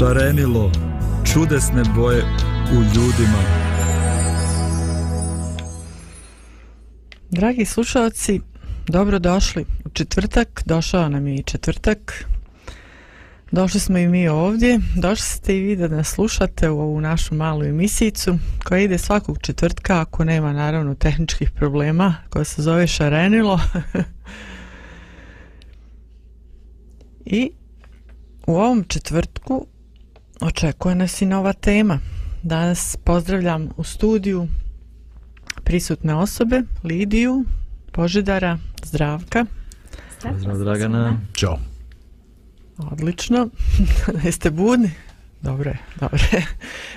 šarenilo čudesne boje u ljudima. Dragi slušalci, dobrodošli u četvrtak, došao nam je i četvrtak. Došli smo i mi ovdje, došli ste i vi da nas slušate u ovu našu malu emisijicu koja ide svakog četvrtka ako nema naravno tehničkih problema koja se zove Šarenilo. I u ovom četvrtku očekuje nas i nova tema. Danas pozdravljam u studiju prisutne osobe, Lidiju, Božidara, Zdravka. Zdravka, Dragana. Ćao. Odlično. Jeste budni? Dobre, dobre.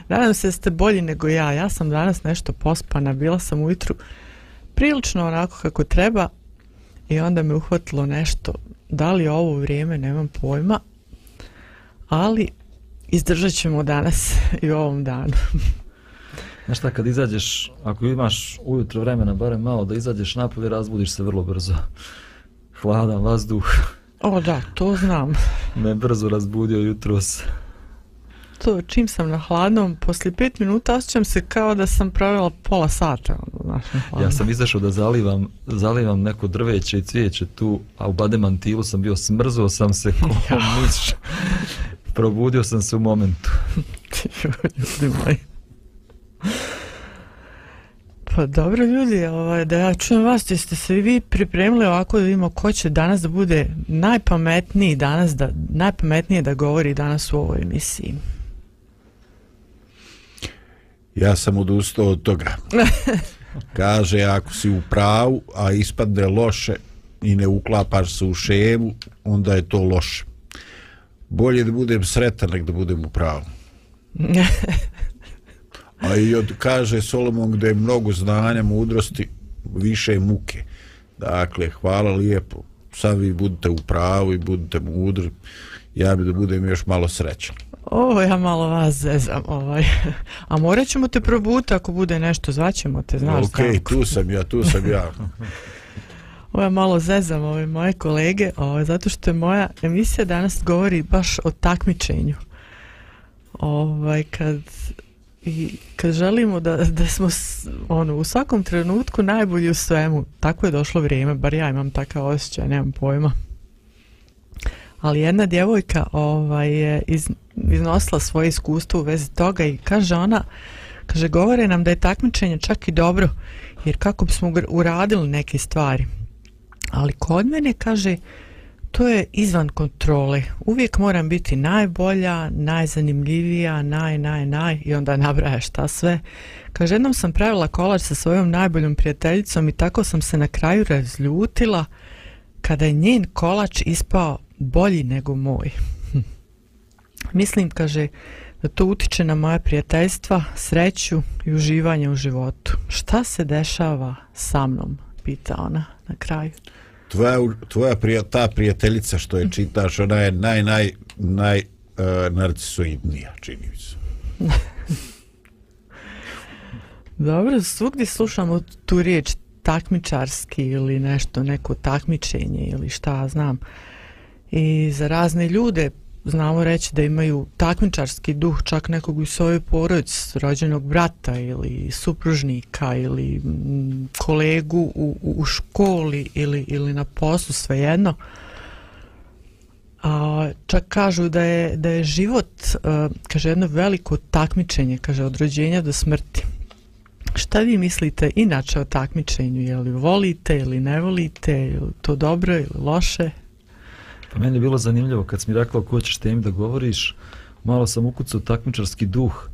Nadam se da ste bolji nego ja. Ja sam danas nešto pospana. Bila sam ujutru prilično onako kako treba i onda me uhvatilo nešto. Da li ovo vrijeme, nemam pojma. Ali izdržat ćemo danas i u ovom danu. Znaš šta, kad izađeš, ako imaš ujutro vremena, barem malo da izađeš napolje, razbudiš se vrlo brzo. Hladan vazduh. O da, to znam. Me brzo razbudio jutro se. To, čim sam na hladnom, poslije pet minuta osjećam se kao da sam pravila pola sata. Ono, znaš, ja sam izašao da zalivam, zalivam neko drveće i cvijeće tu, a u bademantilu sam bio, smrzuo sam se ko ja probudio sam se u momentu. ljudi moji. Pa dobro ljudi, ovaj, da ja čujem vas, ti ste se vi pripremili ovako da vidimo ko će danas da bude najpametniji danas, da, najpametnije da govori danas u ovoj emisiji. Ja sam odustao od toga. Kaže, ako si u pravu, a ispadne loše i ne uklapaš se u šemu, onda je to loše bolje da budem sretan nek da budem u pravu. A i od, kaže Solomon gde je mnogo znanja, mudrosti, više muke. Dakle, hvala lijepo. Sad vi budete u pravu i budete mudri. Ja bi da budem još malo srećan. O, ja malo vas zezam. Ovaj. A morat ćemo te probuti ako bude nešto, zvaćemo te, znaš. Okej, okay, tu sam ja, tu sam ja. Ovo ja malo zezam ove moje kolege, ovo, zato što je moja emisija danas govori baš o takmičenju. Ovaj, kad, i kad želimo da, da smo s, ono, u svakom trenutku najbolji u svemu, tako je došlo vrijeme, bar ja imam takav osjećaj, nemam pojma. Ali jedna djevojka ovaj, je iz, iznosila svoje iskustvo u vezi toga i kaže ona, kaže, govore nam da je takmičenje čak i dobro, jer kako bismo uradili neke stvari, ali kod mene kaže to je izvan kontrole uvijek moram biti najbolja najzanimljivija naj naj naj i onda nabraja šta sve kaže jednom sam pravila kolač sa svojom najboljom prijateljicom i tako sam se na kraju razljutila kada je njen kolač ispao bolji nego moj mislim kaže da to utiče na moje prijateljstva, sreću i uživanje u životu. Šta se dešava sa mnom? Pita ona na kraju tvoja, tvoja prija, ta prijateljica što je čitaš, ona je naj, naj, naj uh, narcisoidnija, čini mi se. Dobro, svugdje slušamo tu riječ takmičarski ili nešto, neko takmičenje ili šta znam. I za razne ljude znamo reći da imaju takmičarski duh čak nekog u svojoj porodici, rođenog brata ili supružnika ili mm, kolegu u, u školi ili, ili na poslu, svejedno. A, čak kažu da je, da je život e, kaže, jedno veliko takmičenje kaže, od rođenja do smrti. Šta vi mislite inače o takmičenju? Je li volite ili ne volite? Je li to dobro ili loše? Pa meni je bilo zanimljivo kad si mi rekla o kojoj ćeš temi da govoriš, malo sam ukucao takmičarski duh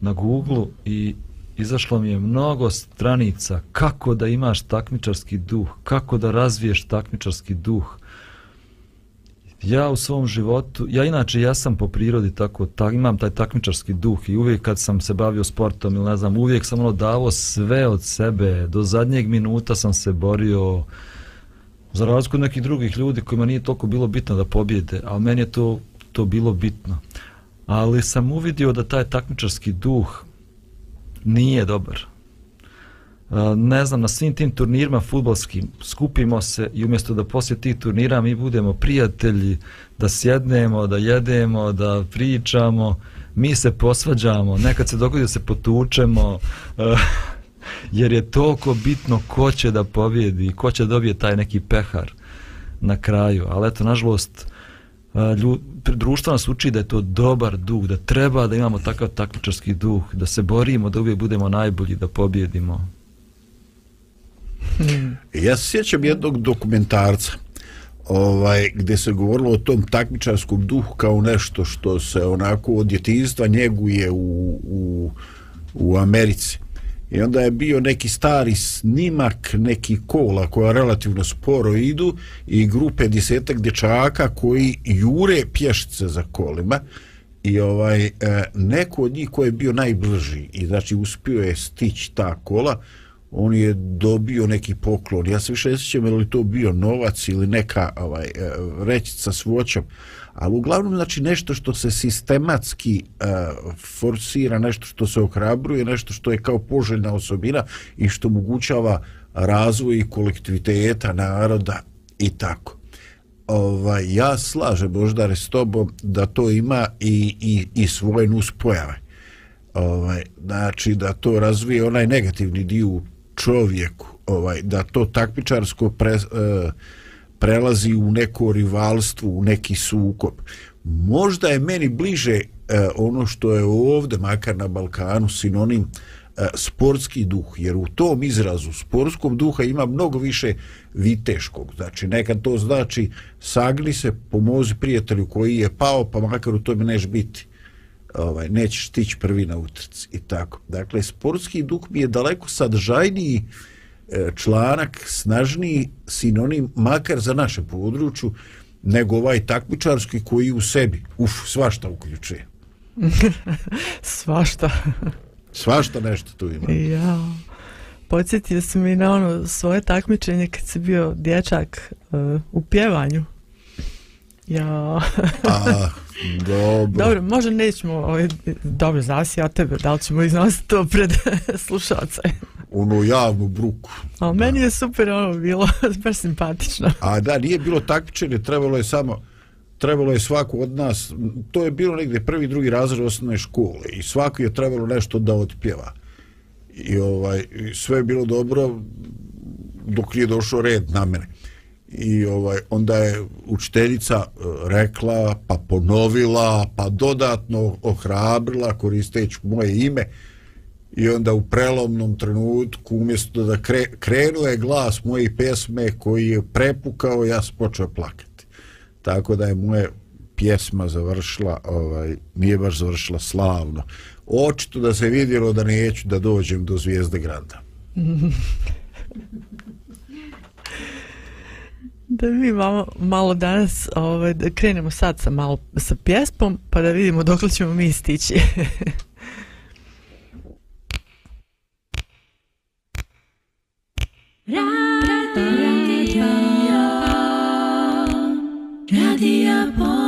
na Google i izašlo mi je mnogo stranica kako da imaš takmičarski duh, kako da razviješ takmičarski duh. Ja u svom životu, ja inače ja sam po prirodi tako, ta, imam taj takmičarski duh i uvijek kad sam se bavio sportom ili ne znam, uvijek sam ono davo sve od sebe, do zadnjeg minuta sam se borio, uh, za razliku od nekih drugih ljudi kojima nije toliko bilo bitno da pobjede, ali meni je to, to bilo bitno. Ali sam uvidio da taj takmičarski duh nije dobar. Ne znam, na svim tim turnirima futbalskim skupimo se i umjesto da poslije tih turnira mi budemo prijatelji, da sjednemo, da jedemo, da pričamo, mi se posvađamo, nekad se dogodi da se potučemo, jer je toliko bitno ko će da pobjedi, ko će da dobije taj neki pehar na kraju. Ali eto, nažalost, e, lju, društvo nas uči da je to dobar duh, da treba da imamo takav takmičarski duh, da se borimo, da uvijek budemo najbolji, da pobjedimo. Hmm. Ja se sjećam jednog dokumentarca ovaj, gdje se govorilo o tom takmičarskom duhu kao nešto što se onako od djetinstva njeguje u, u, u Americi. I onda je bio neki stari snimak, neki kola koja relativno sporo idu i grupe desetak dječaka koji jure pješice za kolima i ovaj e, neko od njih koji je bio najbrži i znači uspio je stići ta kola, on je dobio neki poklon. Ja se više ne sjećam je li to bio novac ili neka ovaj, e, rećica s voćom, ali uglavnom znači nešto što se sistematski e, forsira, nešto što se okrabruje, nešto što je kao poželjna osobina i što mogućava razvoj kolektiviteta, naroda i tako. Ova, ja slažem Boždare s tobom da to ima i, i, i svoje nuspojave. Ovaj, znači da to razvije onaj negativni dio u čovjeku, ovaj, da to takmičarsko pre, e, prelazi u neko rivalstvo, u neki sukob. Možda je meni bliže e, ono što je ovde, makar na Balkanu, sinonim e, sportski duh, jer u tom izrazu sportskom duha ima mnogo više viteškog. Znači, nekad to znači sagni se, pomozi prijatelju koji je pao, pa makar u tome neš biti. Ovaj, nećeš tići prvi na utrci i tako. Dakle, sportski duh mi je daleko sadržajniji E, članak snažniji sinonim makar za naše području nego ovaj takmičarski koji u sebi uf, svašta uključuje svašta svašta nešto tu ima ja. podsjetio si mi na ono svoje takmičenje kad si bio dječak uh, u pjevanju ja. A, ah, dobro. dobro, možda nećemo ovaj, dobro, zavisi ja tebe da li ćemo iznositi to pred slušalce ono javnu bruku. A da. meni je super ono bilo, baš simpatično. A da, nije bilo takmičenje, trebalo je samo trebalo je svaku od nas, to je bilo negde prvi, drugi razred osnovne škole i svaku je trebalo nešto da otpjeva. I ovaj sve je bilo dobro dok nije došao red na mene. I ovaj onda je učiteljica eh, rekla, pa ponovila, pa dodatno ohrabrila koristeći moje ime i onda u prelomnom trenutku umjesto da kre, krenuo je glas moje pjesme koji je prepukao ja sam počeo plakati tako da je moje pjesma završila ovaj, nije baš završila slavno očito da se vidjelo da neću da dođem do Zvijezde Granda da mi malo, malo danas ovaj, da krenemo sad sa, malo, sa pjespom pa da vidimo dok ćemo mi stići Radio, Radio, Radio,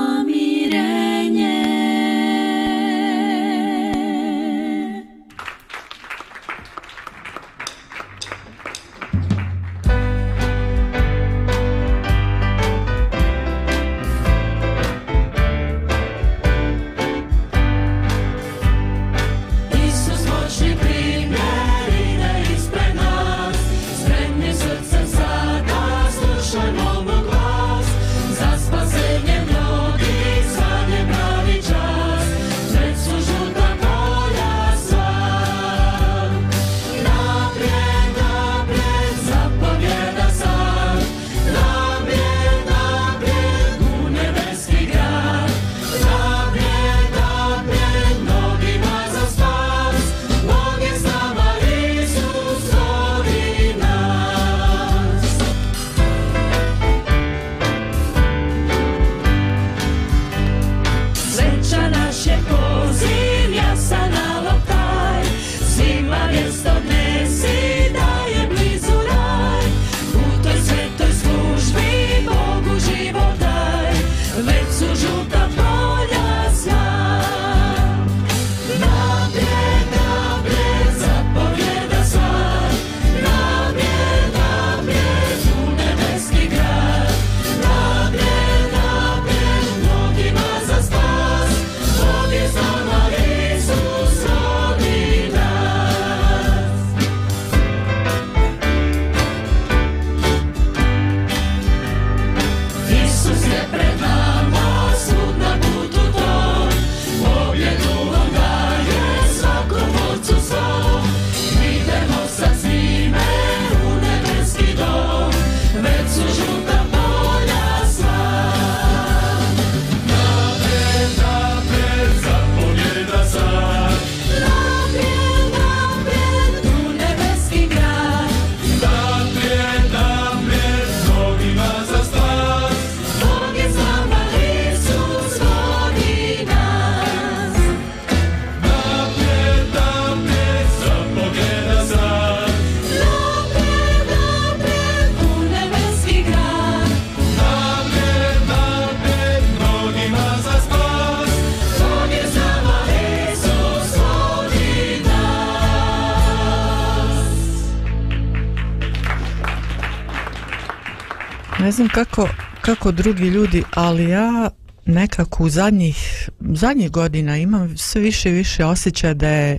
znam kako, kako drugi ljudi, ali ja nekako u zadnjih, zadnjih godina imam sve više i više osjećaja da je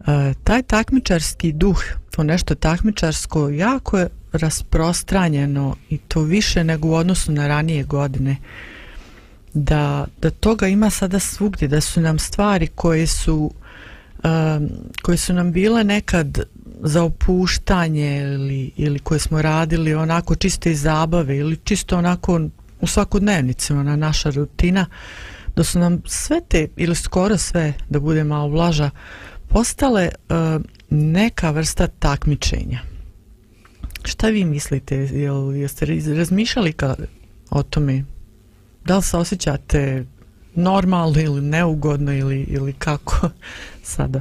uh, taj takmičarski duh, to nešto takmičarsko, jako je rasprostranjeno i to više nego u odnosu na ranije godine. Da, da toga ima sada svugdje, da su nam stvari koje su, uh, koje su nam bile nekad za opuštanje ili, ili koje smo radili onako čisto iz zabave ili čisto onako u svakodnevnici ona naša rutina da su nam sve te ili skoro sve da bude malo blaža postale uh, neka vrsta takmičenja šta vi mislite jel, jeste razmišljali ka, o tome da li se osjećate normalno ili neugodno ili, ili kako sada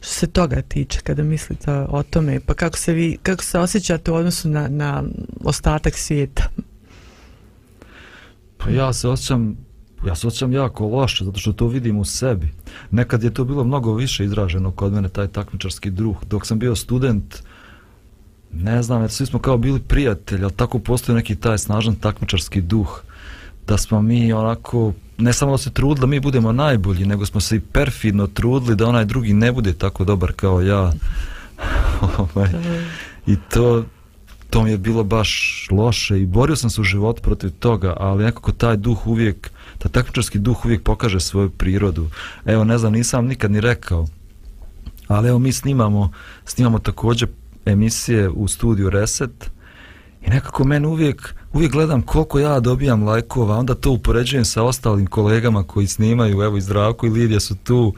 što se toga tiče kada mislite o tome pa kako se vi kako se osjećate u odnosu na, na ostatak svijeta pa ja se osjećam ja se osjećam jako loše zato što to vidim u sebi nekad je to bilo mnogo više izraženo kod mene taj takmičarski druh dok sam bio student ne znam, jer svi smo kao bili prijatelji, ali tako postoji neki taj snažan takmičarski duh da smo mi onako ne samo da se trudili da mi budemo najbolji nego smo se i perfidno trudili da onaj drugi ne bude tako dobar kao ja ovaj, i to to mi je bilo baš loše i borio sam se u život protiv toga ali nekako taj duh uvijek ta takmičarski duh uvijek pokaže svoju prirodu evo ne znam nisam nikad ni rekao ali evo mi snimamo snimamo također emisije u studiju Reset uh, I nekako meni uvijek, uvijek gledam koliko ja dobijam lajkova, onda to upoređujem sa ostalim kolegama koji snimaju, evo i Zdravko i Lidija su tu.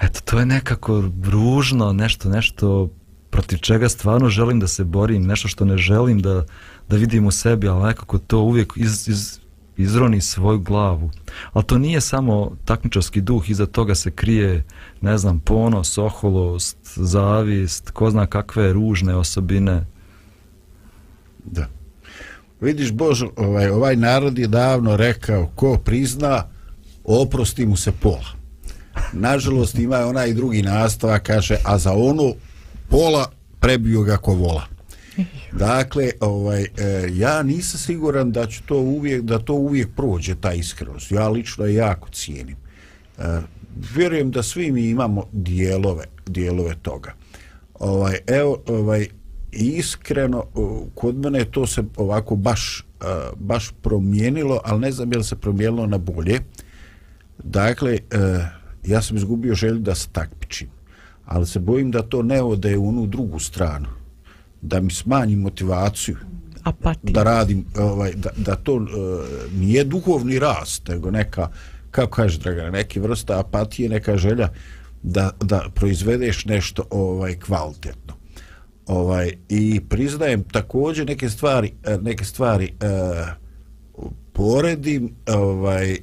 Eto, to je nekako ružno, nešto, nešto protiv čega stvarno želim da se borim, nešto što ne želim da, da vidim u sebi, ali nekako to uvijek iz, iz, izroni svoju glavu. Ali to nije samo takmičarski duh, iza toga se krije, ne znam, ponos, oholost, zavist, ko zna kakve ružne osobine. Mm Da. Vidiš, Božo, ovaj, ovaj narod je davno rekao, ko prizna, oprosti mu se pola. Nažalost, ima onaj drugi nastava, kaže, a za onu pola prebiju ga ko vola. Dakle, ovaj, eh, ja nisam siguran da će to uvijek, da to uvijek prođe, ta iskrenost. Ja lično je jako cijenim. Eh, vjerujem da svi mi imamo dijelove, dijelove toga. Ovaj, evo, ovaj, iskreno kod mene je to se ovako baš baš promijenilo ali ne znam je li se promijenilo na bolje dakle e, ja sam izgubio želju da se takpičim ali se bojim da to ne ode u onu drugu stranu da mi smanji motivaciju Apatija. da radim ovaj, da, da to e, nije duhovni rast nego neka kako kaže draga neki vrsta apatije neka želja da, da proizvedeš nešto ovaj kvalitetno ovaj i priznajem također neke stvari eh, neke stvari uh, poredim ovaj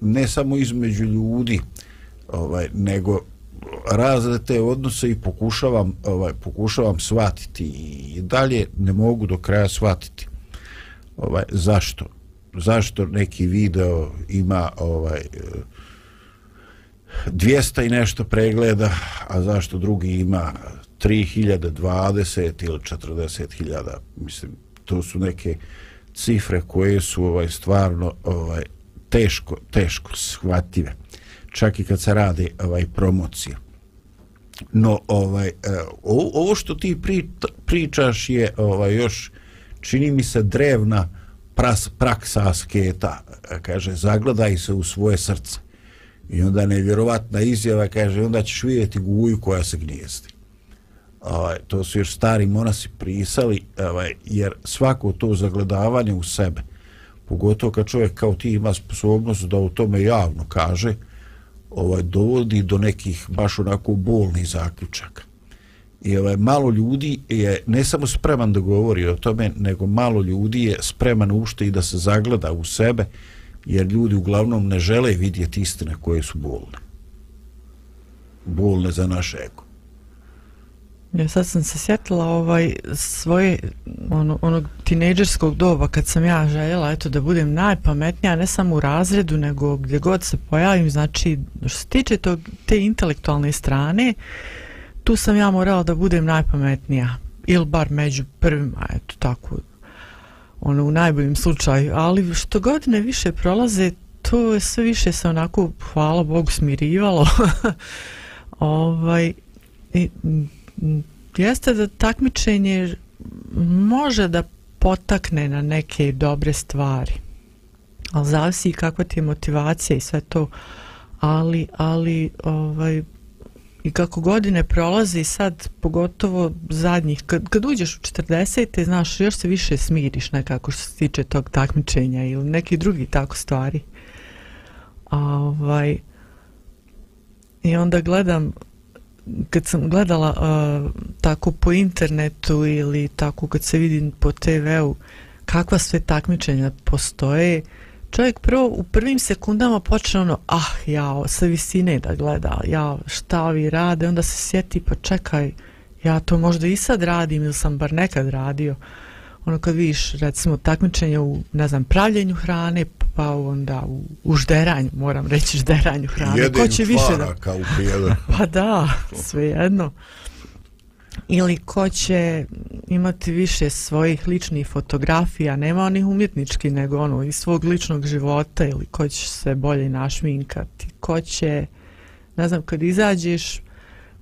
ne samo između ljudi ovaj nego razne te odnose i pokušavam ovaj pokušavam shvatiti i dalje ne mogu do kraja shvatiti ovaj zašto zašto neki video ima ovaj 200 i nešto pregleda a zašto drugi ima 3020 ili 40.000 mislim to su neke cifre koje su ovaj stvarno ovaj teško teško shvatljive čak i kad se radi ovaj promocija no ovaj e, ovo što ti pričaš je ovaj još čini mi se drevna pras, praksa asketa e, kaže zagledaj se u svoje srce i onda nevjerovatna izjava kaže onda ćeš vidjeti guju koja se gnijesti ovaj, to su još stari monasi prisali, ovaj, jer svako to zagledavanje u sebe, pogotovo kad čovjek kao ti ima sposobnost da u tome javno kaže, ovaj, dovodi do nekih baš onako bolnih zaključaka. I ovaj, malo ljudi je ne samo spreman da govori o tome, nego malo ljudi je spreman ušte i da se zagleda u sebe, jer ljudi uglavnom ne žele vidjeti istine koje su bolne. Bolne za naš ego. Ja sad sam se sjetila ovaj svoje ono, onog tinejdžerskog doba kad sam ja željela eto da budem najpametnija ne samo u razredu nego gdje god se pojavim znači što se tiče tog, te intelektualne strane tu sam ja morala da budem najpametnija ili bar među prvima eto tako ono u najboljim slučaju ali što godine više prolaze to je sve više se onako hvala Bogu smirivalo ovaj i jeste da takmičenje može da potakne na neke dobre stvari ali zavisi i kakva ti je motivacija i sve to ali, ali ovaj, i kako godine prolaze i sad pogotovo zadnjih kad, kad uđeš u 40. znaš još se više smiriš nekako što se tiče tog takmičenja ili neki drugi tako stvari A, ovaj, i onda gledam kad sam gledala uh, tako po internetu ili tako kad se vidim po TV-u kakva sve takmičenja postoje, čovjek prvo u prvim sekundama počne ono ah jao, sa visine da gleda jao, šta vi rade, onda se sjeti pa čekaj, ja to možda i sad radim ili sam bar nekad radio uh, ono kad viš recimo takmičenje u ne znam pravljenju hrane pa onda u, u žderanju moram reći žderanju hrane Jedin ko će više da kao pa da svejedno ili ko će imati više svojih ličnih fotografija nema onih umjetnički nego ono iz svog ličnog života ili ko će se bolje našminkati ko će ne znam kad izađeš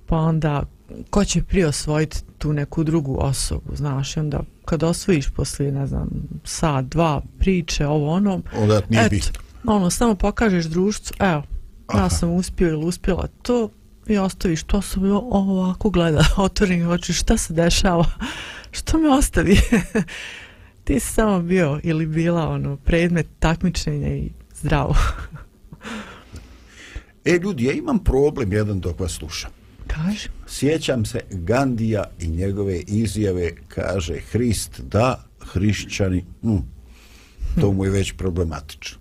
pa onda ko će prije osvojiti tu neku drugu osobu znaš i onda kad osvojiš poslije, ne znam, sad, dva priče, ovo ono, onda nije et, ono, samo pokažeš društvu, evo, Aha. ja sam uspio ili uspjela to, i ostaviš to se mi ovako gleda, otvorim oči, šta se dešava, što me ostavi? Ti si samo bio ili bila ono predmet takmičenja i zdravo. e, ljudi, ja imam problem jedan dok vas slušam. Kaže. Sjećam se Gandija i njegove izjave, kaže Hrist, da, hrišćani, hm, to mu je već problematično.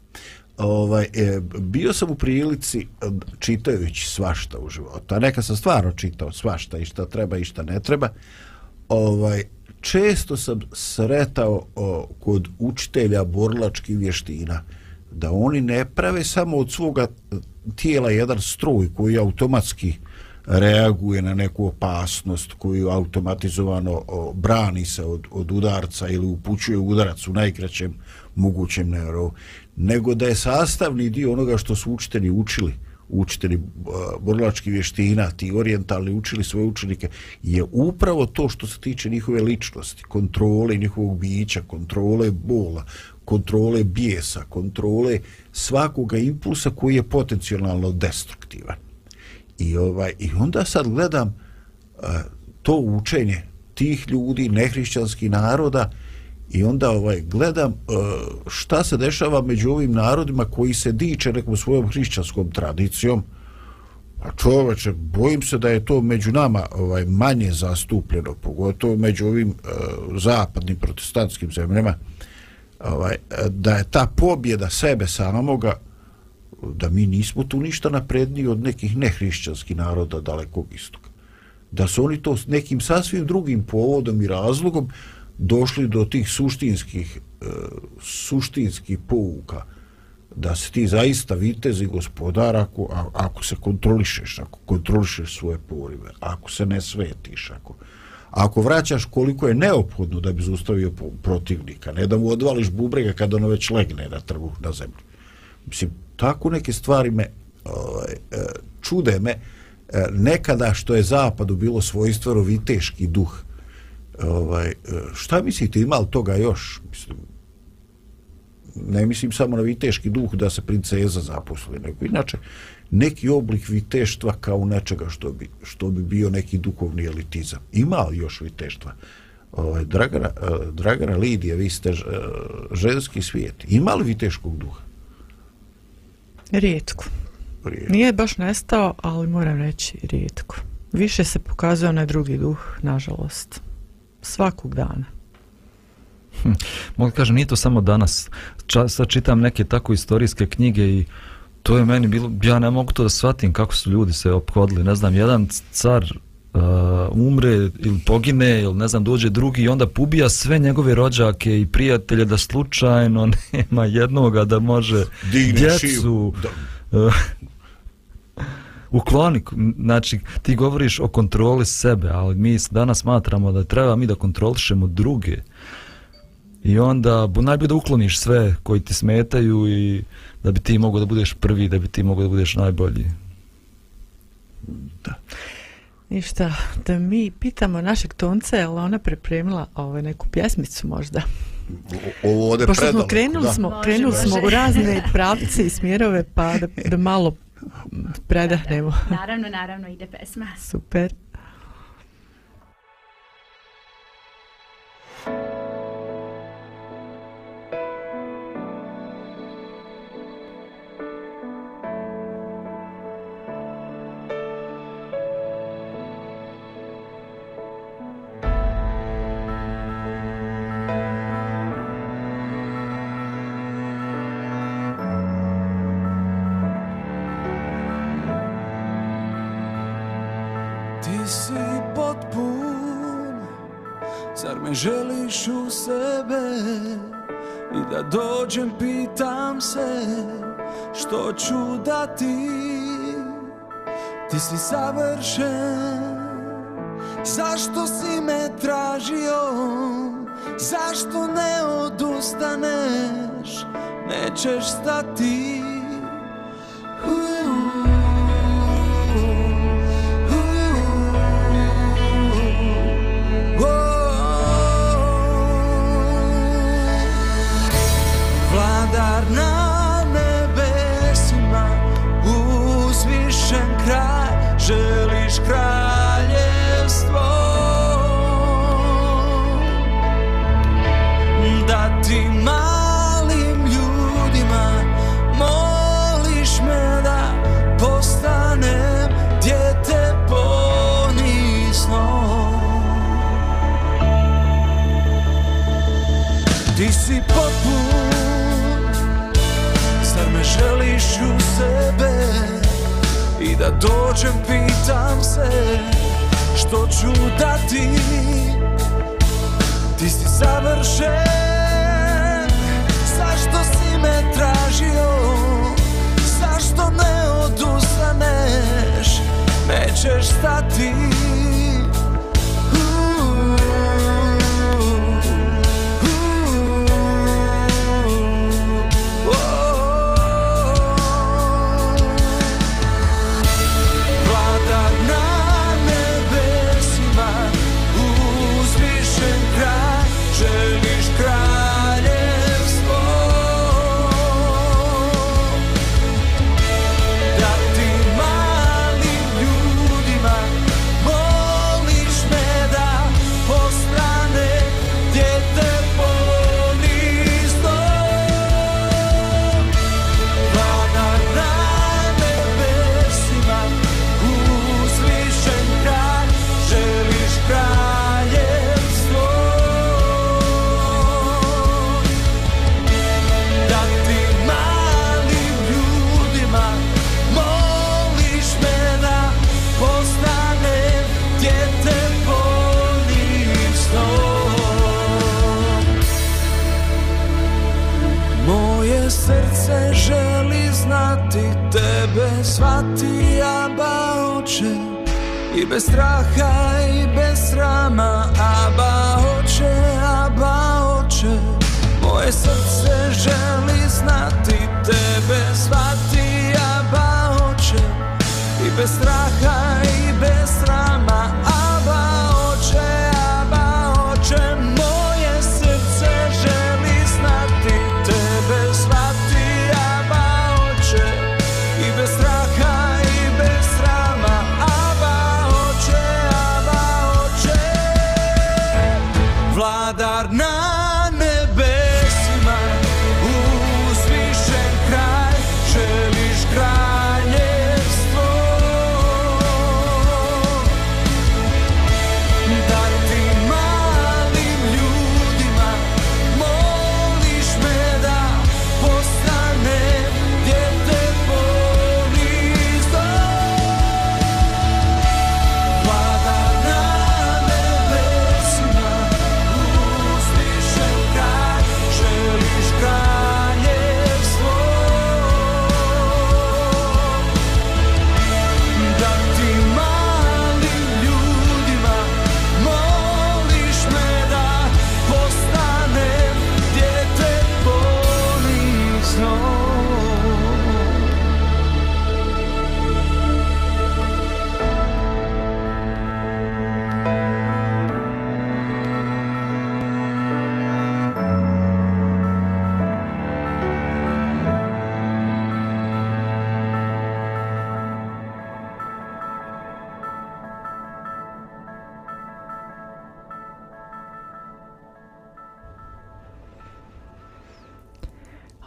Ovaj, e, bio sam u prilici e, čitajući svašta u životu, a neka sam stvarno čitao svašta i šta treba i šta ne treba, ovaj, često sam sretao o, kod učitelja borlačkih vještina da oni ne prave samo od svoga tijela jedan stroj koji automatski uh, reaguje na neku opasnost koju automatizovano brani se od, od udarca ili upućuje udarac u najkraćem mogućem neuro, nego da je sastavni dio onoga što su učitelji učili, učitelji e, borlački vještina, ti orijentalni učili svoje učenike, je upravo to što se tiče njihove ličnosti, kontrole njihovog bića, kontrole bola, kontrole bijesa, kontrole svakoga impulsa koji je potencijalno destruktivan. I, ovaj, I onda sad gledam uh, to učenje tih ljudi, nehrišćanskih naroda, i onda ovaj gledam uh, šta se dešava među ovim narodima koji se diče nekom svojom hrišćanskom tradicijom, a pa čoveče, bojim se da je to među nama ovaj manje zastupljeno, pogotovo među ovim uh, zapadnim protestantskim zemljama, ovaj, da je ta pobjeda sebe samoga uh, da mi nismo tu ništa napredniji od nekih nehrišćanskih naroda dalekog istoka. Da su oni to nekim sasvim drugim povodom i razlogom došli do tih suštinskih e, suštinskih pouka da se ti zaista vitez i gospodar ako, a, ako se kontrolišeš, ako kontrolišeš svoje porive, ako se ne svetiš, ako, ako vraćaš koliko je neophodno da bi zustavio protivnika, ne da mu odvališ bubrega kada ono već legne na trgu, na zemlju. Mislim, tako neke stvari me ovaj, e, čude me e, nekada što je zapadu bilo svojstvo viteški duh ovaj, e, šta mislite ima li toga još mislim, ne mislim samo na viteški duh da se princeza zaposli nego inače neki oblik viteštva kao nečega što bi, što bi bio neki duhovni elitizam ima li još viteštva ovaj, Dragana, Dragana Lidija vi ste ženski svijet ima li viteškog duha Rijetko. Rijetko. Nije baš nestao, ali moram reći rijetko. Više se pokazuje onaj drugi duh, nažalost. Svakog dana. Hm, mogu kažem, nije to samo danas. Ča, sad čitam neke tako istorijske knjige i to je meni bilo... Ja ne mogu to da shvatim kako su ljudi se ophodili. Ne znam, jedan car uh, umre ili pogine ili ne znam dođe drugi i onda pubija sve njegove rođake i prijatelje da slučajno nema jednoga da može Digne djecu uh, ukloni znači ti govoriš o kontroli sebe ali mi danas smatramo da treba mi da kontrolišemo druge i onda najbolje da ukloniš sve koji ti smetaju i da bi ti mogao da budeš prvi da bi ti mogao da budeš najbolji da Ništa, da mi pitamo našeg tonca, je li ona pripremila ovaj, neku pjesmicu možda? Ovo ode Pošto predalo, smo krenuli, da. smo, može, krenuli može. smo u razne pravce i smjerove, pa da, da malo predahnemo. Naravno, naravno, ide pesma. Super. Super. dođem pitam se što ću dati Ti si savršen, zašto si me tražio Zašto ne odustaneš, nećeš stati prođem pitam se što ću da ti ti si završen zašto si me tražio zašto ne odustaneš nećeš stati bez straha i bez srama Aba hoće, aba hoće Moje srce želi znati tebe Svati aba hoće i bez straha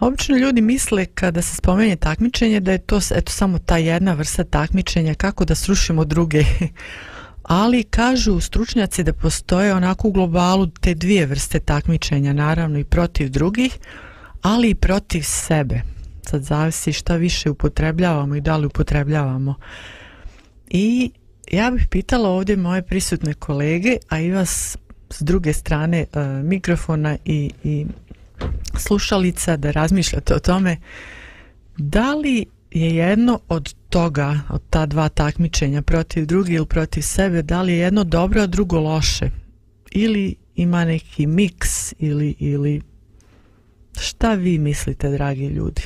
Obično ljudi misle kada se spomenje takmičenje da je to eto, samo ta jedna vrsta takmičenja kako da srušimo druge. Ali kažu stručnjaci da postoje onako u globalu te dvije vrste takmičenja, naravno i protiv drugih, ali i protiv sebe. Sad zavisi šta više upotrebljavamo i da li upotrebljavamo. I ja bih pitala ovdje moje prisutne kolege, a i vas s druge strane uh, mikrofona i, i slušalica da razmišljate o tome da li je jedno od toga, od ta dva takmičenja protiv drugi ili protiv sebe, da li je jedno dobro, a drugo loše? Ili ima neki miks ili, ili šta vi mislite, dragi ljudi?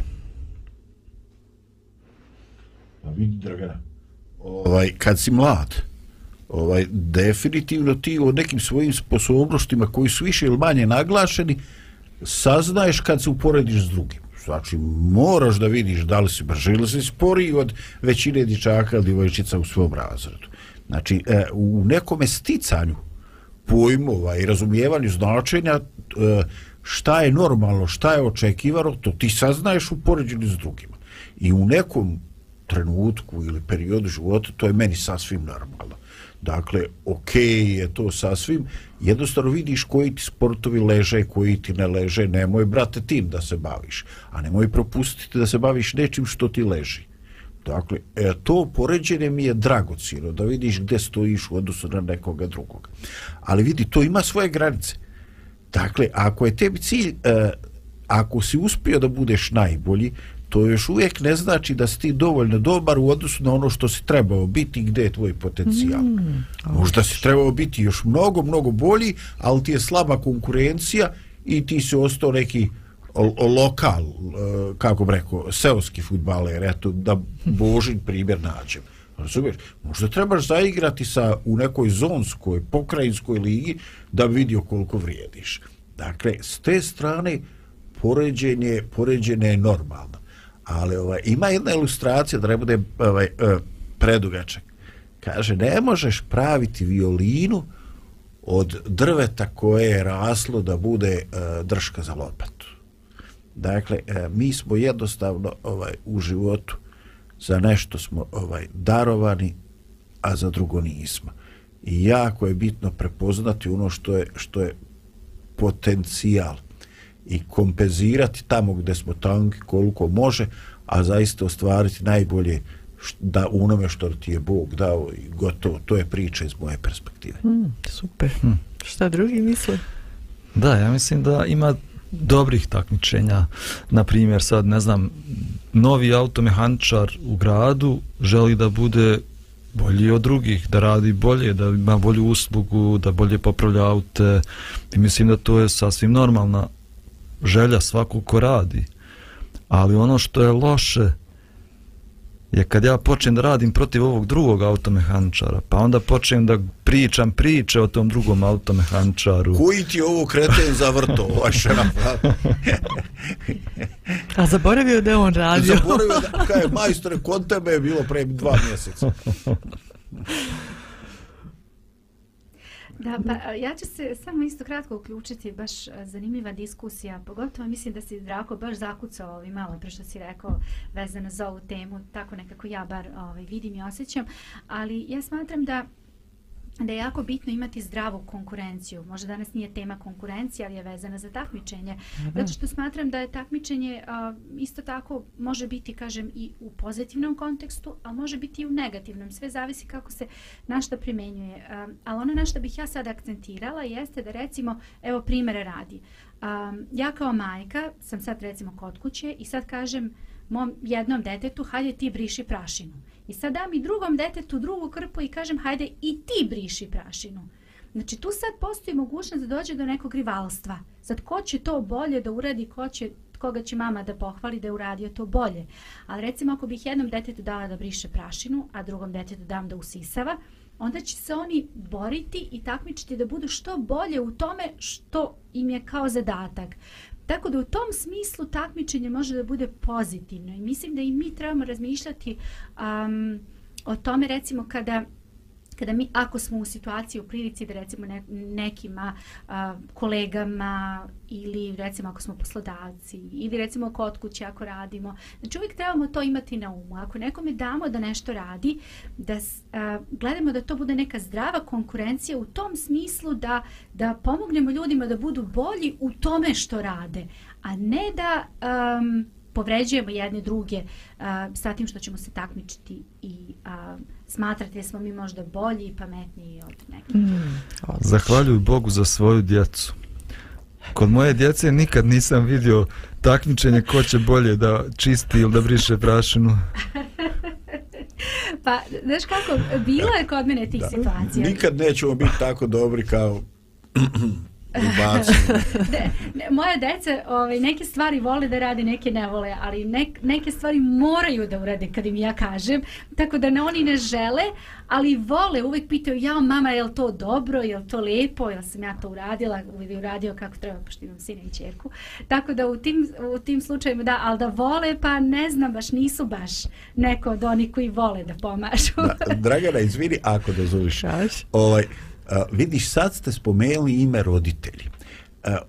Pa vidi, Dragana, ovaj, kad si mlad, ovaj, definitivno ti o nekim svojim sposobnostima koji su više ili manje naglašeni, uh, saznaješ kad se uporediš s drugim. Znači, moraš da vidiš da li si brže ili si spori od većine dičaka ili divojčica u svom razredu. Znači, e, u nekome sticanju pojmova i razumijevanju značenja e, šta je normalno, šta je očekivano, to ti saznaješ u poređenju s drugima. I u nekom trenutku ili periodu života to je meni sasvim normalno. Dakle, ok je to sasvim. Jednostavno vidiš koji ti sportovi leže, koji ti ne leže. Nemoj, brate, tim da se baviš. A nemoj propustiti da se baviš nečim što ti leži. Dakle, e, to poređenje mi je dragocino da vidiš gde stojiš u odnosu na nekoga drugoga. Ali vidi, to ima svoje granice. Dakle, ako je tebi cilj, e, ako si uspio da budeš najbolji, to još uvijek ne znači da si ti dovoljno dobar u odnosu na ono što si trebao biti i gde je tvoj potencijal. Mm, okay. Možda si trebao biti još mnogo, mnogo bolji, ali ti je slaba konkurencija i ti si ostao neki o, o lokal, e, kako bih rekao, seoski futbaler, eto, da Božin primjer nađem. Razumiješ? Možda trebaš zaigrati sa, u nekoj zonskoj, pokrajinskoj ligi da vidio koliko vrijediš. Dakle, s te strane, poređenje, poređenje je normalno ali ovaj, ima jedna ilustracija da ne bude ovaj, e, predugačak. Kaže, ne možeš praviti violinu od drveta koje je raslo da bude e, drška za lopatu. Dakle, e, mi smo jednostavno ovaj u životu za nešto smo ovaj darovani, a za drugo nismo. I jako je bitno prepoznati ono što je što je potencijal i kompenzirati tamo gde smo tanki koliko može, a zaista ostvariti najbolje da unome što ti je Bog dao i gotovo. To je priča iz moje perspektive. Mm, super. Mm. Šta drugi misle? Da, ja mislim da ima dobrih takmičenja. Na primjer, sad ne znam, novi automehaničar u gradu želi da bude bolji od drugih, da radi bolje, da ima bolju uslugu, da bolje popravlja aute i mislim da to je sasvim normalna želja svakog ko radi. Ali ono što je loše je kad ja počnem da radim protiv ovog drugog automehančara, pa onda počnem da pričam priče o tom drugom automehančaru. Koji ti ovo kreten za vrto, ovaj A zaboravio da je on radio. Zaboravio da, kaj je majstore, kod tebe je bilo pre dva mjeseca. Da, pa ja ću se samo isto kratko uključiti, baš e, zanimljiva diskusija, pogotovo mislim da si Drako baš zakucao ovi malo pre što si rekao vezano za ovu temu, tako nekako ja bar ovaj, vidim i osjećam, ali ja smatram da da je jako bitno imati zdravu konkurenciju. Možda danas nije tema konkurencija, ali je vezana za takmičenje. Mhm. Zato što smatram da je takmičenje a, isto tako može biti, kažem, i u pozitivnom kontekstu, a može biti i u negativnom. Sve zavisi kako se na što primenjuje. A, ali ono na što bih ja sad akcentirala jeste da recimo, evo primere radi. A, ja kao majka sam sad recimo kod kuće i sad kažem mom jednom detetu, hajde ti briši prašinu. I sad dam i drugom detetu drugu krpu i kažem hajde i ti briši prašinu. Znači tu sad postoji mogućnost da dođe do nekog rivalstva. Sad ko će to bolje da uradi, ko će, koga će mama da pohvali da je uradio to bolje. Ali recimo ako bih jednom detetu dala da briše prašinu, a drugom detetu dam da usisava, onda će se oni boriti i takmičiti da budu što bolje u tome što im je kao zadatak. Tako da u tom smislu takmičenje može da bude pozitivno i mislim da i mi trebamo razmišljati um, o tome recimo kada kada mi ako smo u situaciji u prilici da recimo ne, nekima a, kolegama ili recimo ako smo poslodavci ili recimo kod kuće ako radimo znači uvijek trebamo to imati na umu ako nekome damo da nešto radi da a, gledamo da to bude neka zdrava konkurencija u tom smislu da da pomognemo ljudima da budu bolji u tome što rade a ne da um, povređujemo jedne druge uh, sa tim što ćemo se takmičiti i uh, smatrate smo mi možda bolji i pametniji od nekih. Mm. Zahvaljuj Bogu za svoju djecu. Kod moje djece nikad nisam vidio takmičenje ko će bolje da čisti ili da briše prašinu. pa, znaš kako, bilo je kod mene tih da. situacija. Nikad nećemo biti tako dobri kao ne, moje dece ovaj, neke stvari vole da radi, neke ne vole, ali nek, neke stvari moraju da urade kad im ja kažem, tako da ne, oni ne žele, ali vole, uvek pitaju, ja mama, je li to dobro, je li to lepo, je li sam ja to uradila, ili uradio kako treba, pošto imam sine i čerku. Tako da u tim, u tim slučajima da, ali da vole, pa ne znam, baš nisu baš neko od onih koji vole da pomažu. da, Dragana, izvini ako da zoveš. Ovaj, vidiš, sad ste spomenuli ime roditelji. Uh, uh,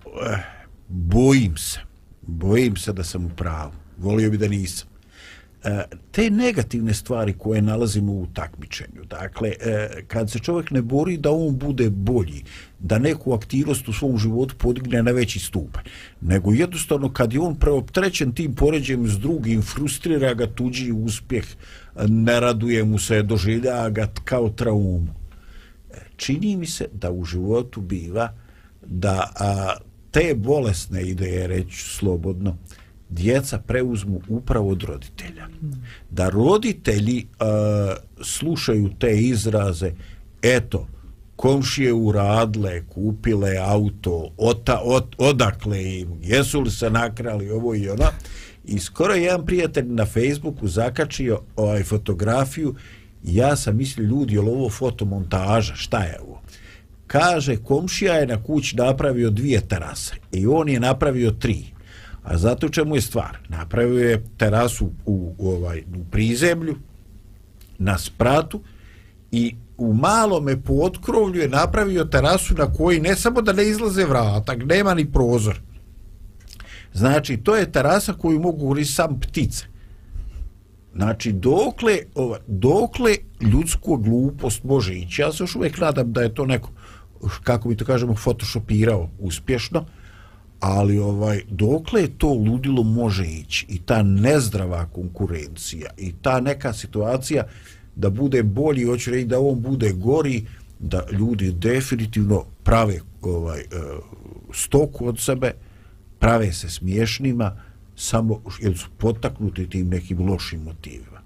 bojim se. Bojim se da sam u pravu. Volio bi da nisam. E, te negativne stvari koje nalazimo u takmičenju. Dakle, e, kad se čovjek ne bori da on bude bolji, da neku aktivnost u svom životu podigne na veći stupanj, nego jednostavno kad je on preoptrećen tim poređajem s drugim, frustrira ga tuđi uspjeh, ne raduje mu se, doživlja ga kao traumu čini mi se da u životu biva da a, te bolesne ideje reći slobodno djeca preuzmu upravo od roditelja da roditelji a, slušaju te izraze eto komšije uradle, kupile auto, ota, od, odakle im, jesu li se nakrali ovo i ona. I skoro jedan prijatelj na Facebooku zakačio ovaj fotografiju ja sam mislio, ljudi, je li ovo fotomontaža, šta je ovo? Kaže, komšija je na kući napravio dvije terase i on je napravio tri. A zato čemu je stvar? Napravio je terasu u, u, ovaj, u prizemlju, na spratu i u malome po otkrovlju je napravio terasu na koji ne samo da ne izlaze vrata, nema ni prozor. Znači, to je terasa koju mogu uri sam ptice. Znači, dokle, ova, dokle ljudsko glupost može ići? Ja se još uvijek nadam da je to neko, kako bi to kažemo, photoshopirao uspješno, ali ovaj dokle je to ludilo može ići i ta nezdrava konkurencija i ta neka situacija da bude bolji, hoću reći da on bude gori, da ljudi definitivno prave ovaj eh, stoku od sebe, prave se smiješnima, uh, samo jer su potaknuti tim nekim lošim motivima.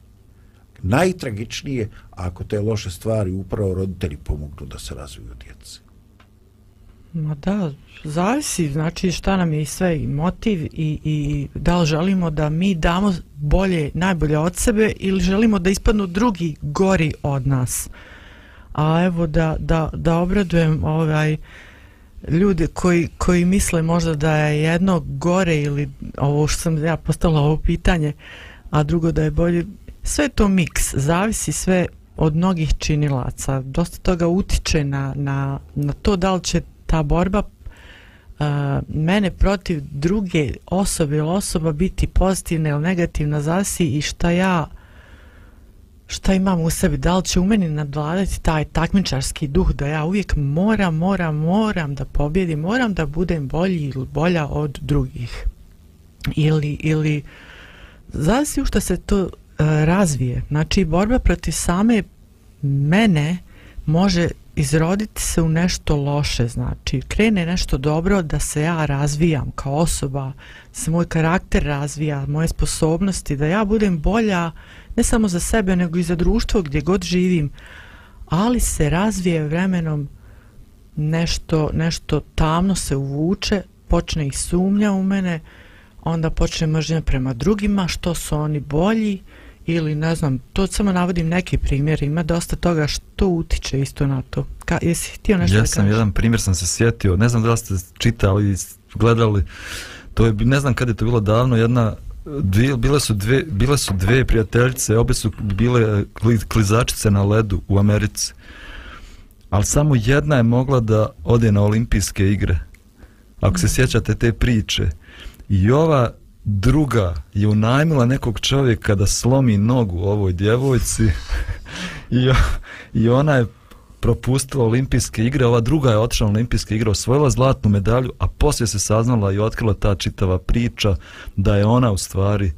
Najtragičnije ako te loše stvari upravo roditelji pomognu da se razviju djece. Ma da, zavisi znači šta nam je sve motiv i, i da li želimo da mi damo bolje, najbolje od sebe ili želimo da ispadnu drugi gori od nas. A evo da, da, da obradujem ovaj, uh, ljude koji, koji misle možda da je jedno gore ili ovo što sam ja postala ovo pitanje, a drugo da je bolje, sve to miks, zavisi sve od mnogih činilaca, dosta toga utiče na, na, na to da li će ta borba Uh, mene protiv druge osobe ili osoba biti pozitivna ili negativna zasi i šta ja uh, šta imam u sebi, da li će u meni nadvladati taj takmičarski duh da ja uvijek moram, moram, moram da pobjedim, moram da budem bolji ili bolja od drugih. Ili, ili, zavisi u što se to uh, razvije. Znači, borba proti same mene može izroditi se u nešto loše, znači, krene nešto dobro da se ja razvijam kao osoba, da se moj karakter razvija, moje sposobnosti, da ja budem bolja, uh, ne samo za sebe, nego i za društvo gdje god živim, ali se razvije vremenom nešto, nešto tamno se uvuče, počne i sumnja u mene, onda počne mržnja prema drugima, što su oni bolji ili ne znam, to samo navodim neki primjer, ima dosta toga što utiče isto na to. Ka, jesi htio nešto ja da sam kažeš? jedan primjer sam se sjetio, ne znam da li ste čitali, gledali, to je, ne znam kada je to bilo davno, jedna dvije, bile su dve bile su dve prijateljice obe su bile klizačice na ledu u Americi ali samo jedna je mogla da ode na olimpijske igre ako se mhm. sjećate te priče i ova druga je unajmila nekog čovjeka da slomi nogu ovoj djevojci i, i ona je propustila olimpijske igre, ova druga je otišla na olimpijske igre, osvojila zlatnu medalju, a poslije se saznala i otkrila ta čitava priča da je ona u stvari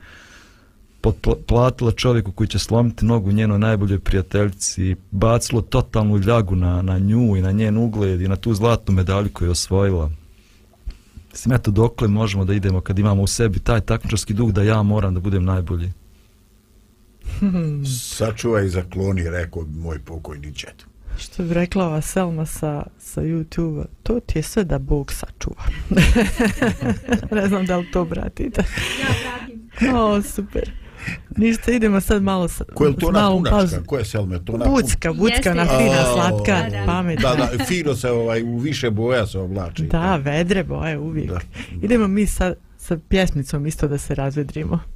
platila čovjeku koji će slomiti nogu njenoj najboljoj prijateljici i bacilo totalnu ljagu na, na nju i na njen ugled i na tu zlatnu medalju koju je osvojila. Mislim, eto dokle možemo da idemo kad imamo u sebi taj takmičarski duh da ja moram da budem najbolji. Sačuvaj i zakloni, rekao bi moj pokojni džetak. Što bi rekla ova Selma sa, sa YouTube-a, to ti je sve da Bog sačuva. ne znam da li to pratite. Ja pratim. O, super. Ništa, idemo sad malo sa, Ko je to na punačka? Ko je Selma? To na bucka, bucka na fina, slatka, pametna. Da, da, fino se ovaj, u više boja se oblači. Da, vedre boje uvijek. Da, da. Idemo mi sa, sa pjesmicom isto da se razvedrimo. Da.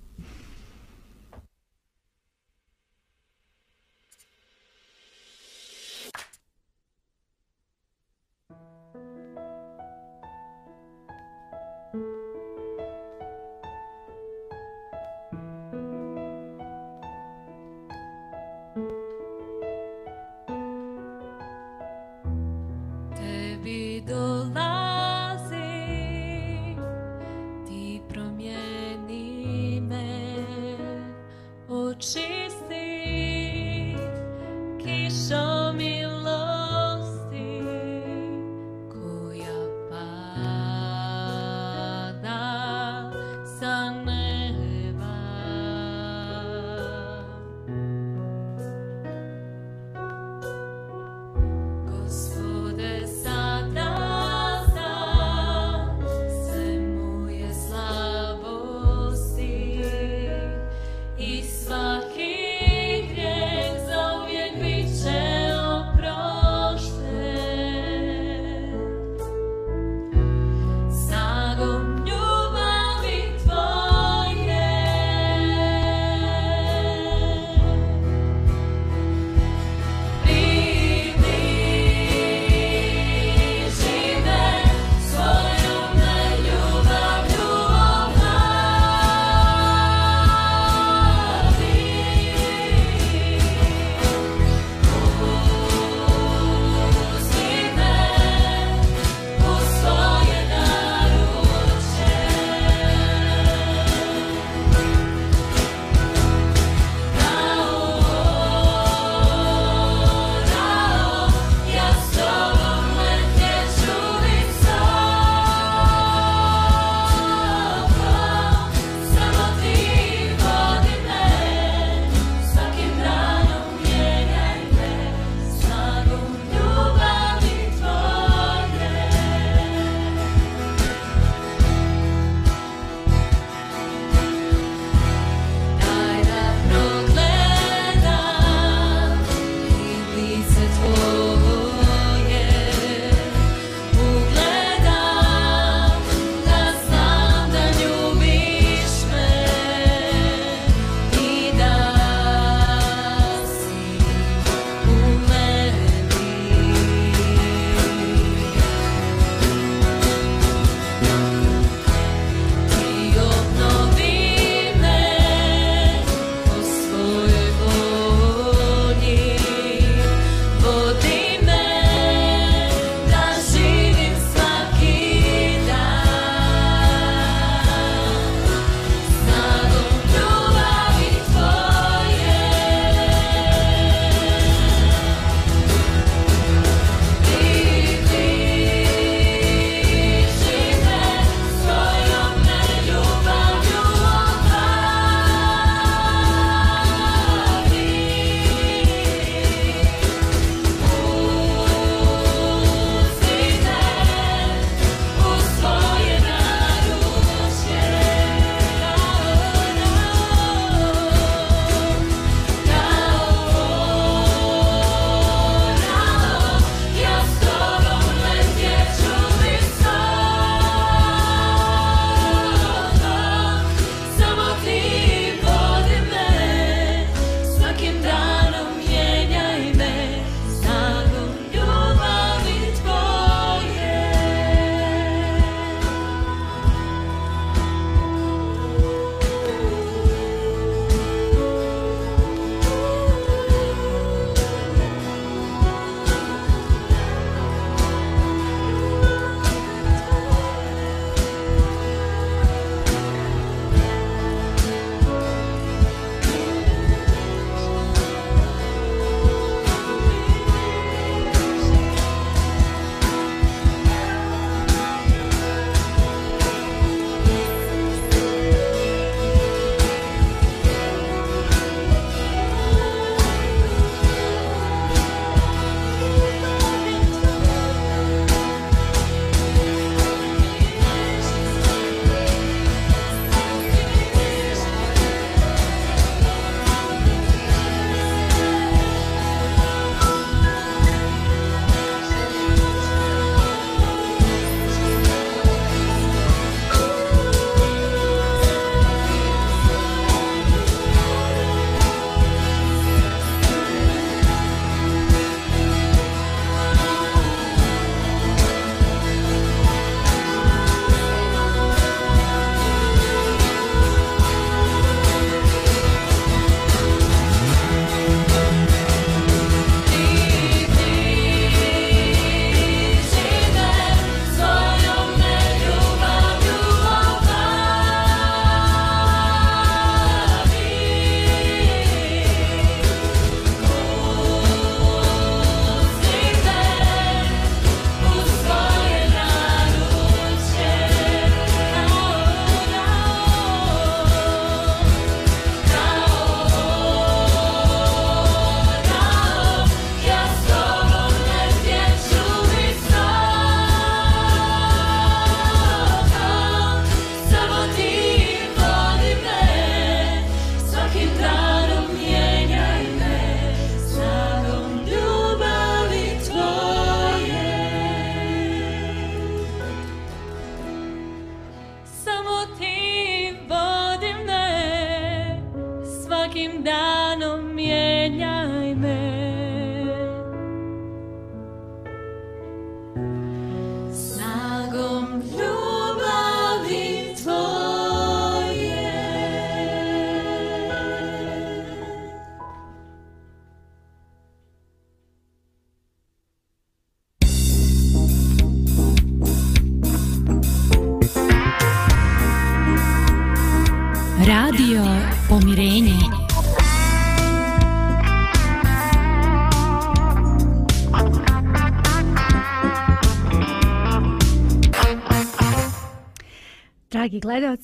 the light.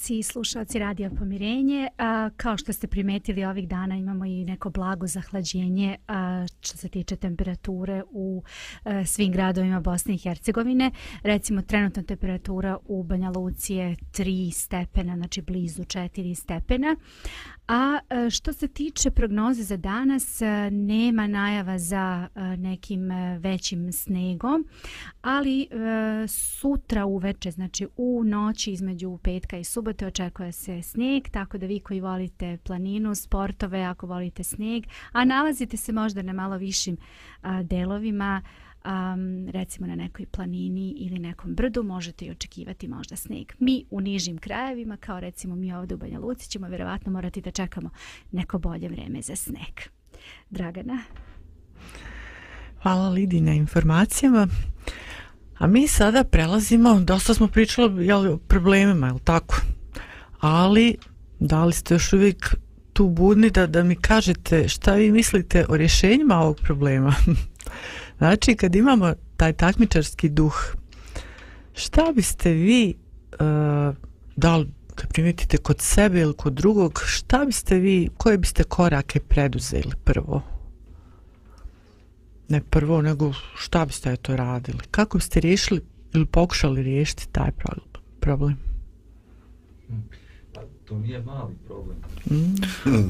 gledalci i slušalci Radio Pomirenje. A, kao što ste primetili ovih dana imamo i neko blago zahlađenje a, što se tiče temperature u a, e, svim gradovima Bosne i Hercegovine. Recimo trenutna temperatura u Banja Luci je 3 stepena, znači blizu 4 stepena. A e, što se tiče prognoze za danas, e, nema najava za e, nekim većim snegom, ali sutra uveče, znači u noći između petka i subote očekuje se snijeg, tako da vi koji volite planinu, sportove, ako volite snijeg, a nalazite se možda na malo višim delovima, um, recimo na nekoj planini ili nekom brdu možete i očekivati možda sneg. Mi u nižim krajevima, kao recimo mi ovdje u Banja Luci, ćemo vjerovatno morati da čekamo neko bolje vreme za sneg. Dragana? Hvala Lidi na informacijama. A mi sada prelazimo, dosta smo pričali jel, o problemima, jel tako? Ali, da li ste još uvijek tu budni da, da mi kažete šta vi mislite o rješenjima ovog problema? Znači, kad imamo taj takmičarski duh, šta biste vi uh, e, dal kad primijetite kod sebe ili kod drugog, šta biste vi, koje biste korake preduzeli prvo? Ne prvo, nego šta biste to radili? Kako biste riješili ili pokušali riješiti taj problem? Pa to nije mali problem. Mm.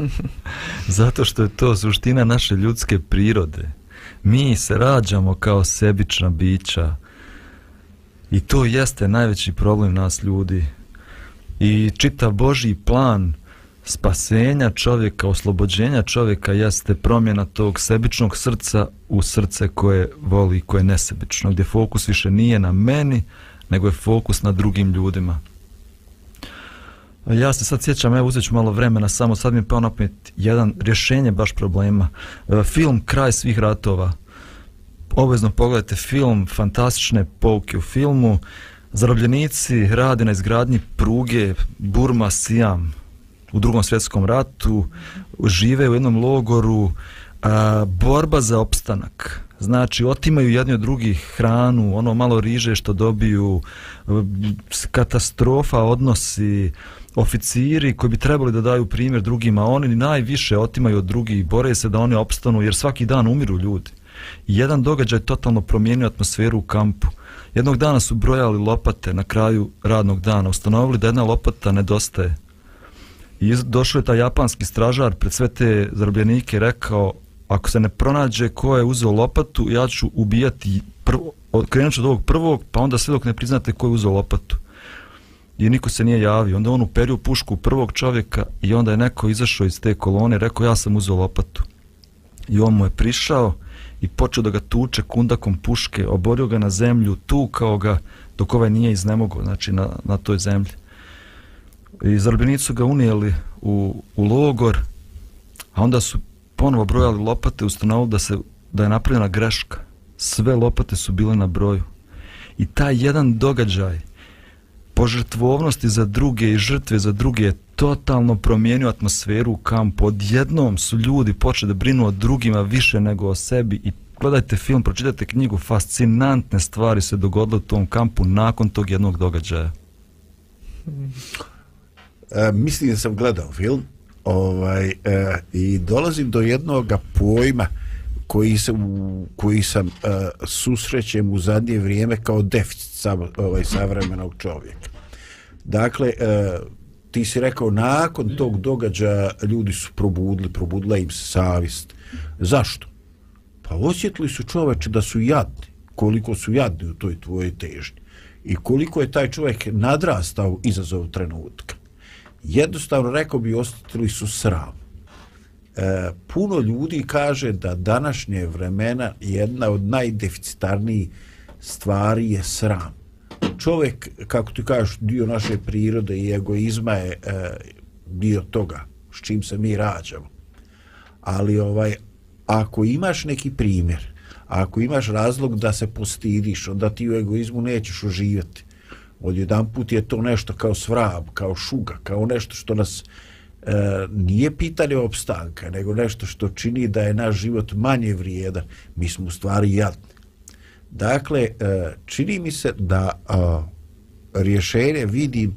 Zato što je to suština naše ljudske prirode mi se rađamo kao sebična bića i to jeste najveći problem nas ljudi i čita Božji plan spasenja čovjeka, oslobođenja čovjeka jeste promjena tog sebičnog srca u srce koje voli i koje je nesebično, gdje fokus više nije na meni, nego je fokus na drugim ljudima. Ja se sad sjećam, evo uzet ću malo vremena, samo sad mi je pao napomet jedan rješenje baš problema. E, film Kraj svih ratova. Obvezno pogledajte film, fantastične pouke u filmu. Zarobljenici radi na izgradnji pruge Burma Siam u drugom svjetskom ratu, žive u jednom logoru, a, e, borba za opstanak. Znači, otimaju jedni od drugih hranu, ono malo riže što dobiju, e, katastrofa odnosi, a, oficiri koji bi trebali da daju primjer drugima, oni najviše otimaju od drugih i bore se da oni opstanu, jer svaki dan umiru ljudi. Jedan događaj totalno promijenio atmosferu u kampu. Jednog dana su brojali lopate na kraju radnog dana, ustanovili da jedna lopata nedostaje. I došao je taj japanski stražar pred sve te zarobljenike i rekao, ako se ne pronađe ko je uzeo lopatu, ja ću ubijati prvo, krenut ću od ovog prvog, pa onda sve dok ne priznate ko je uzeo lopatu i niko se nije javio. Onda on uperio pušku prvog čovjeka i onda je neko izašao iz te kolone i rekao ja sam uzeo lopatu. I on mu je prišao i počeo da ga tuče kundakom puške, oborio ga na zemlju, tukao ga dok ovaj nije iznemogao, znači na, na toj zemlji. I zarobjenicu ga unijeli u, u logor, a onda su ponovo brojali lopate, ustanovali da, se, da je napravljena greška. Sve lopate su bile na broju. I taj jedan događaj, požrtvovnosti za druge i žrtve za druge totalno promijenio atmosferu u kampu. Odjednom su ljudi počeli da brinu o drugima više nego o sebi i gledajte film, pročitajte knjigu, fascinantne stvari se dogodile u tom kampu nakon tog jednog događaja. E, mislim da sam gledao film ovaj, e, i dolazim do jednog pojma koji sam, koji sam e, susrećem u zadnje vrijeme kao deficit ovaj savremenog čovjeka. Dakle, e, ti si rekao, nakon tog događaja ljudi su probudili, probudila im se savist. Zašto? Pa osjetili su čoveče da su jadni, koliko su jadni u toj tvojoj težnji i koliko je taj čovjek nadrastao izazov trenutka. Jednostavno, rekao bi, osjetili su sram. E, puno ljudi kaže da današnje vremena jedna od najdeficitarnijih stvari je sram. Čovjek, kako ti kažeš, dio naše prirode i egoizma je e, dio toga s čim se mi rađamo. Ali ovaj, ako imaš neki primjer, ako imaš razlog da se postidiš, onda ti u egoizmu nećeš uživati. Odjedan put je to nešto kao svrab, kao šuga, kao nešto što nas e, nije pitanje opstanka, nego nešto što čini da je naš život manje vrijedan. Mi smo u stvari jadni. Dakle, e, čini mi se da rješenje vidim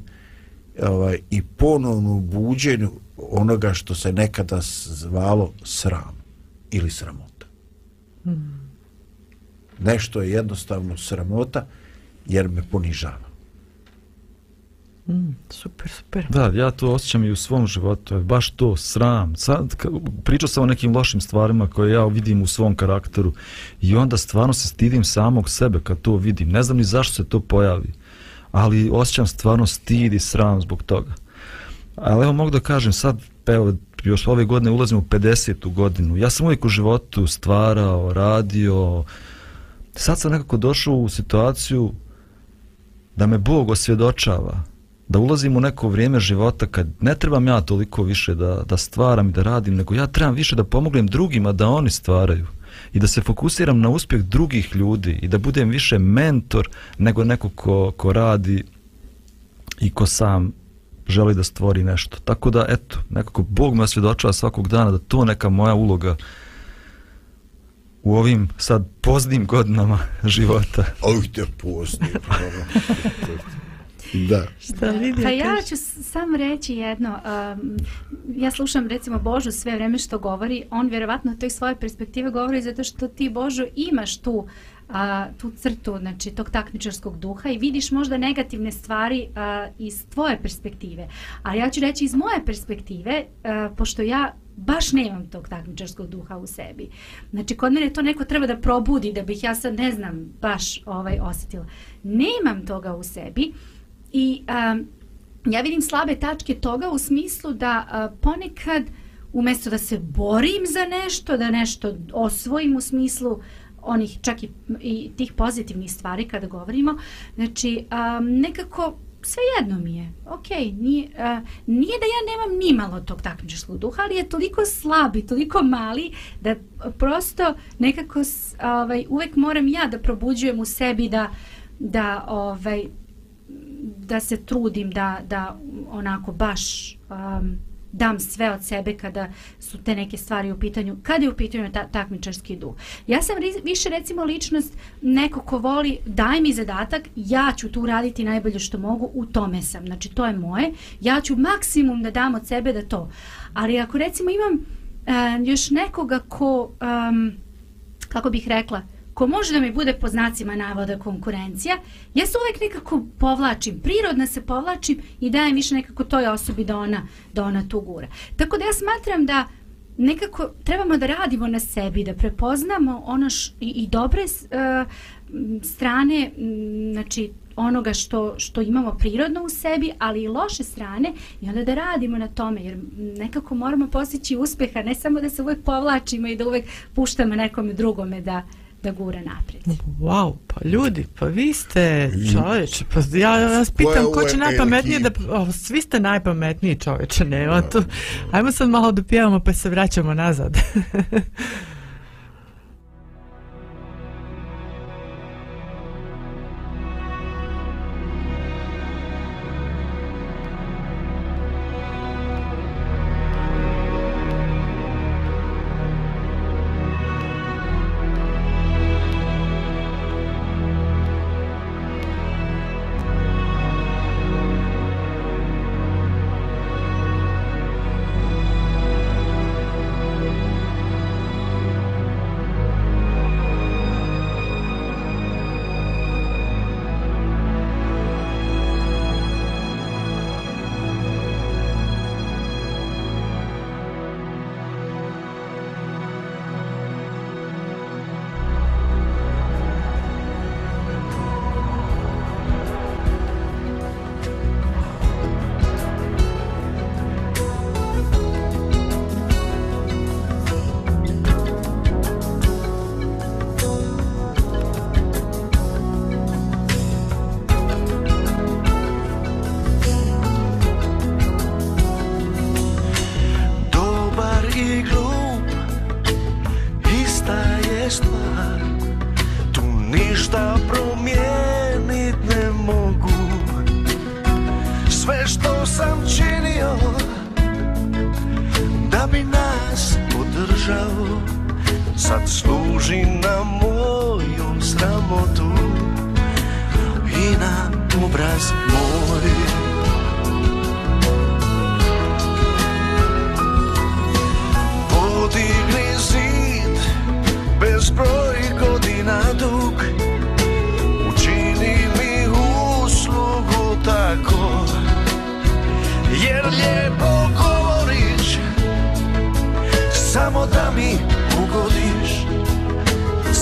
ovaj, i ponovnu buđenju onoga što se nekada zvalo sram ili sramota. Mm. Nešto je jednostavno sramota jer me ponižava. Mm, super, super. Da, ja to osjećam i u svom životu, je baš to sram. Sad, ka, pričao sam o nekim lošim stvarima koje ja vidim u svom karakteru i onda stvarno se stidim samog sebe kad to vidim. Ne znam ni zašto se to pojavi, ali osjećam stvarno stid i sram zbog toga. Ali evo mogu da kažem sad, evo, još ove godine ulazim u 50. godinu. Ja sam uvijek u životu stvarao, radio, sad sam nekako došao u situaciju da me Bog osvjedočava, da ulazim u neko vrijeme života kad ne trebam ja toliko više da, da stvaram i da radim, nego ja trebam više da pomognem drugima da oni stvaraju i da se fokusiram na uspjeh drugih ljudi i da budem više mentor nego neko ko, ko radi i ko sam želi da stvori nešto. Tako da, eto, nekako Bog me osvjedočava svakog dana da to neka moja uloga u ovim sad poznim godinama života. Ojde, poznim. da. Šta vidite? Pa ja ću samo reći jedno. Um, ja slušam recimo Božu sve vreme što govori. On vjerovatno toj svoje perspektive govori zato što ti Božu imaš tu a, tu crtu, znači tog takmičarskog duha i vidiš možda negativne stvari a, iz tvoje perspektive. A ja ću reći iz moje perspektive, a, pošto ja baš nemam tog takmičarskog duha u sebi. Znači, kod mene to neko treba da probudi, da bih ja sad, ne znam, baš ovaj osjetila. Nemam toga u sebi, I um, ja vidim slabe tačke toga u smislu da uh, ponekad umjesto da se borim za nešto, da nešto osvojim u smislu onih čak i, i tih pozitivnih stvari kada govorimo, znači um, nekako sve jedno mi je. Ok, nije, uh, nije da ja nemam ni malo tog takmičarskog duha, ali je toliko slabi, toliko mali, da prosto nekako ovaj, uvek moram ja da probuđujem u sebi da, da ovaj, da se trudim da, da onako baš um, dam sve od sebe kada su te neke stvari u pitanju, kada je u pitanju ta, takmičarski duh. Ja sam ri, više recimo ličnost neko ko voli daj mi zadatak, ja ću tu raditi najbolje što mogu, u tome sam. Znači to je moje, ja ću maksimum da dam od sebe da to. Ali ako recimo imam uh, još nekoga ko, um, kako bih rekla, uh, ko može da mi bude po znacima navoda konkurencija, ja se uvek nekako povlačim, prirodno se povlačim i dajem više nekako toj osobi da ona, da ona tu gura. Tako da ja smatram da nekako trebamo da radimo na sebi, da prepoznamo ono š, i, i dobre uh, strane, znači onoga što, što imamo prirodno u sebi, ali i loše strane i onda da radimo na tome, jer nekako moramo postići uspeha, ne samo da se uvek povlačimo i da uvek puštamo nekome drugome da, da gura napred. Wow, pa ljudi, pa vi ste čovječe, pa ja vas pitam ko ovaj će najpametnije da... O, svi ste najpametniji čovječe, nema tu. Ajmo sad malo dopijamo pa se vraćamo nazad.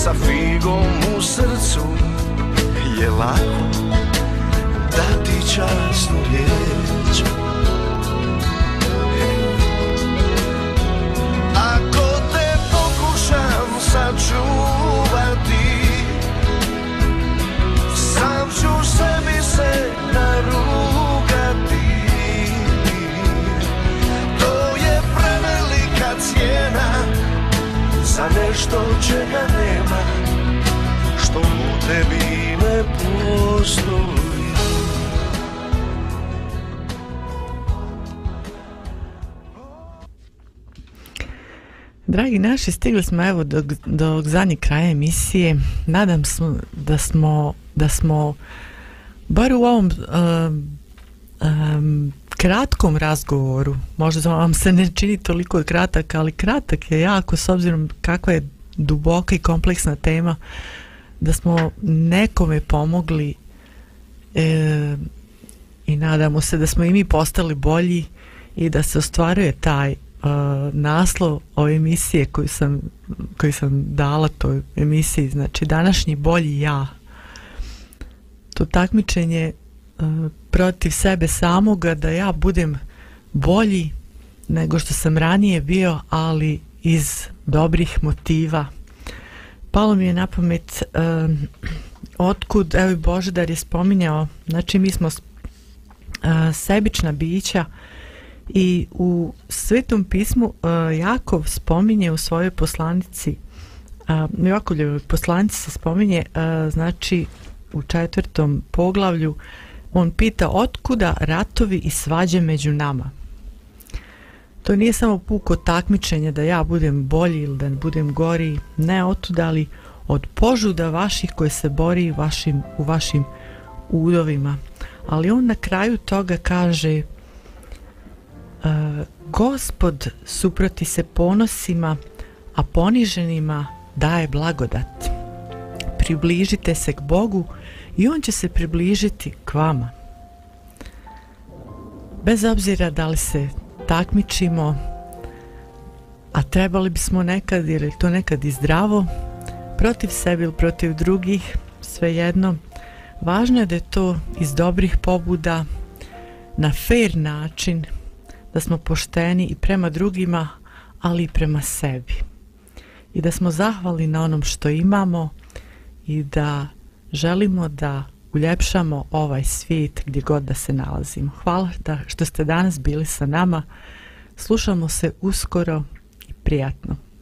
sa figom u srcu je lako dati časnu riječ. Ako te pokušam sačuvati, za nešto čega nema što u tebi ne postoji Dragi naši, stigli smo evo do, do zadnjih kraja emisije. Nadam se da smo, da smo bar u ovom um, um, kratkom razgovoru, možda vam se ne čini toliko kratak, ali kratak je jako s obzirom kakva je duboka i kompleksna tema, da smo nekome pomogli e, i nadamo se da smo i mi postali bolji i da se ostvaruje taj Uh, naslov ove emisije koju sam, koju sam dala toj emisiji, znači današnji bolji ja. To takmičenje protiv sebe samoga da ja budem bolji nego što sam ranije bio, ali iz dobrih motiva. Palo mi je na pamet uh, otkud, evo i Božedar je spominjao, znači mi smo uh, sebična bića i u Svetom pismu uh, Jakov spominje u svojoj poslanici uh, Jakovljevoj poslanici se spominje uh, znači u četvrtom poglavlju uh, On pita otkuda ratovi i svađe među nama. To nije samo puko takmičenje da ja budem bolji ili da budem gori, ne otudali od požuda vaših koje se bori vašim, u vašim udovima. Ali on na kraju toga kaže e, Gospod suproti se ponosima, a poniženima daje blagodat. Približite se k Bogu, i on će se približiti k vama. Bez obzira da li se takmičimo, a trebali bismo nekad ili to nekad i zdravo, protiv sebi ili protiv drugih, svejedno, važno je da je to iz dobrih pobuda, na fair način, da smo pošteni i prema drugima, ali i prema sebi. I da smo zahvali na onom što imamo i da želimo da uljepšamo ovaj svijet gdje god da se nalazimo. Hvala da što ste danas bili sa nama. Slušamo se uskoro i prijatno.